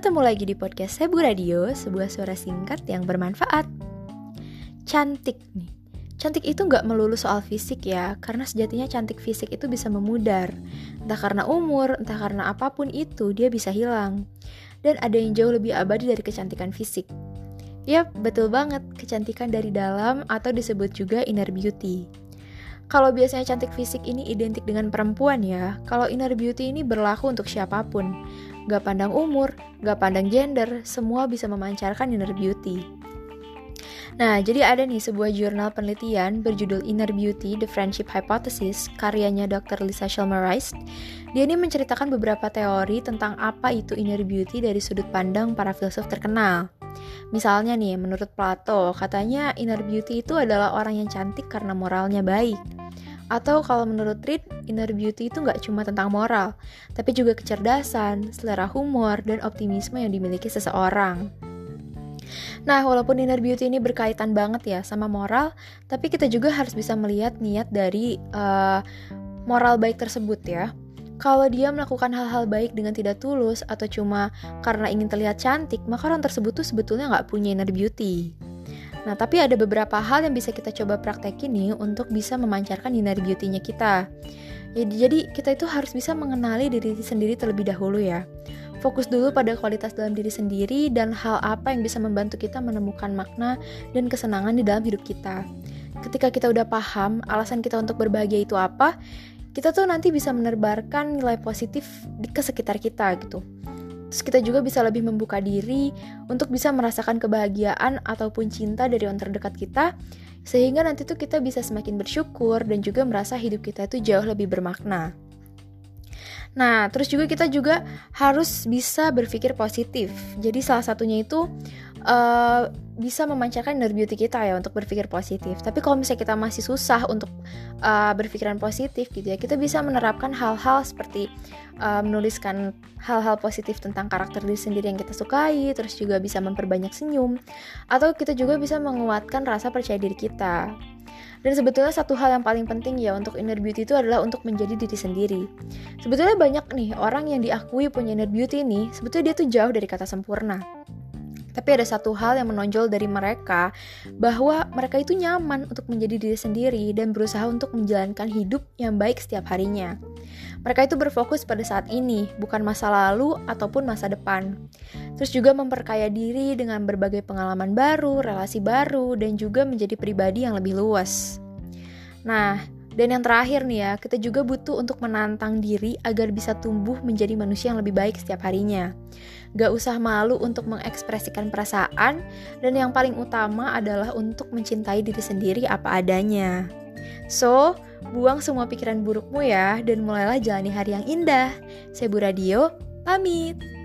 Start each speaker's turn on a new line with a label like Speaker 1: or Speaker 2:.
Speaker 1: Ketemu lagi di podcast Sebu Radio, sebuah suara singkat yang bermanfaat. Cantik nih. Cantik itu nggak melulu soal fisik ya, karena sejatinya cantik fisik itu bisa memudar. Entah karena umur, entah karena apa pun itu, dia bisa hilang. Dan ada yang jauh lebih abadi dari kecantikan fisik. Yap, betul banget, kecantikan dari dalam atau disebut juga inner beauty. Kalau biasanya cantik fisik ini identik dengan perempuan ya, kalau inner beauty ini berlaku untuk siapa pun. Gak pandang umur, gak pandang gender, semua bisa memancarkan inner beauty. Nah, jadi ada nih sebuah jurnal penelitian berjudul Inner Beauty, The Friendship Hypothesis, karyanya Dr. Lisa Schulmereis. Dia ini menceritakan beberapa teori tentang apa itu inner beauty dari sudut pandang para filsuf terkenal. Misalnya nih, menurut Plato, katanya inner beauty itu adalah orang yang cantik karena moralnya baik. Atau kalau menurut Reed, inner beauty itu nggak cuma tentang moral, tapi juga kecerdasan, selera humor, dan optimisme yang dimiliki seseorang. Nah, walaupun inner beauty ini berkaitan banget ya sama moral, tapi kita juga harus bisa melihat niat dari uh, moral baik tersebut ya. Kalau dia melakukan hal-hal baik dengan tidak tulus atau cuma karena ingin terlihat cantik, maka orang tersebut tuh sebetulnya nggak punya inner beauty. Nah, tapi ada beberapa hal yang bisa kita coba praktekin nih untuk bisa memancarkan inner beauty-nya kita. Jadi, jadi kita itu harus bisa mengenali diri sendiri terlebih dahulu ya. Fokus dulu pada kualitas dalam diri sendiri dan hal apa yang bisa membantu kita menemukan makna dan kesenangan di dalam hidup kita. Ketika kita udah paham alasan kita untuk berbahagia itu apa, kita tuh nanti bisa menebarkan nilai positif ke sekitar kita gitu. Terus kita juga bisa lebih membuka diri untuk bisa merasakan kebahagiaan ataupun cinta dari orang terdekat kita sehingga nanti tuh kita bisa semakin bersyukur dan juga merasa hidup kita itu jauh lebih bermakna. Nah, terus juga kita juga harus bisa berpikir positif. Jadi salah satunya itu uh, bisa memancarkan inner beauty kita ya untuk berpikir positif. Tapi kalau misalnya kita masih susah untuk uh, berpikiran positif gitu ya, kita bisa menerapkan hal-hal seperti uh, menuliskan hal-hal positif tentang karakter diri sendiri yang kita sukai, terus juga bisa memperbanyak senyum, atau kita juga bisa menguatkan rasa percaya diri kita. Dan sebetulnya satu hal yang paling penting ya untuk inner beauty itu adalah untuk menjadi diri sendiri. Sebetulnya banyak nih orang yang diakui punya inner beauty ini, sebetulnya dia tuh jauh dari kata sempurna. Tapi ada satu hal yang menonjol dari mereka bahwa mereka itu nyaman untuk menjadi diri sendiri dan berusaha untuk menjalankan hidup yang baik setiap harinya. Mereka itu berfokus pada saat ini, bukan masa lalu ataupun masa depan. Terus juga memperkaya diri dengan berbagai pengalaman baru, relasi baru, dan juga menjadi pribadi yang lebih luas. Nah, dan yang terakhir nih ya, kita juga butuh untuk menantang diri agar bisa tumbuh menjadi manusia yang lebih baik setiap harinya. Gak usah malu untuk mengekspresikan perasaan, dan yang paling utama adalah untuk mencintai diri sendiri apa adanya. So, buang semua pikiran burukmu ya, dan mulailah jalani hari yang indah. Saya Bu Radio, pamit.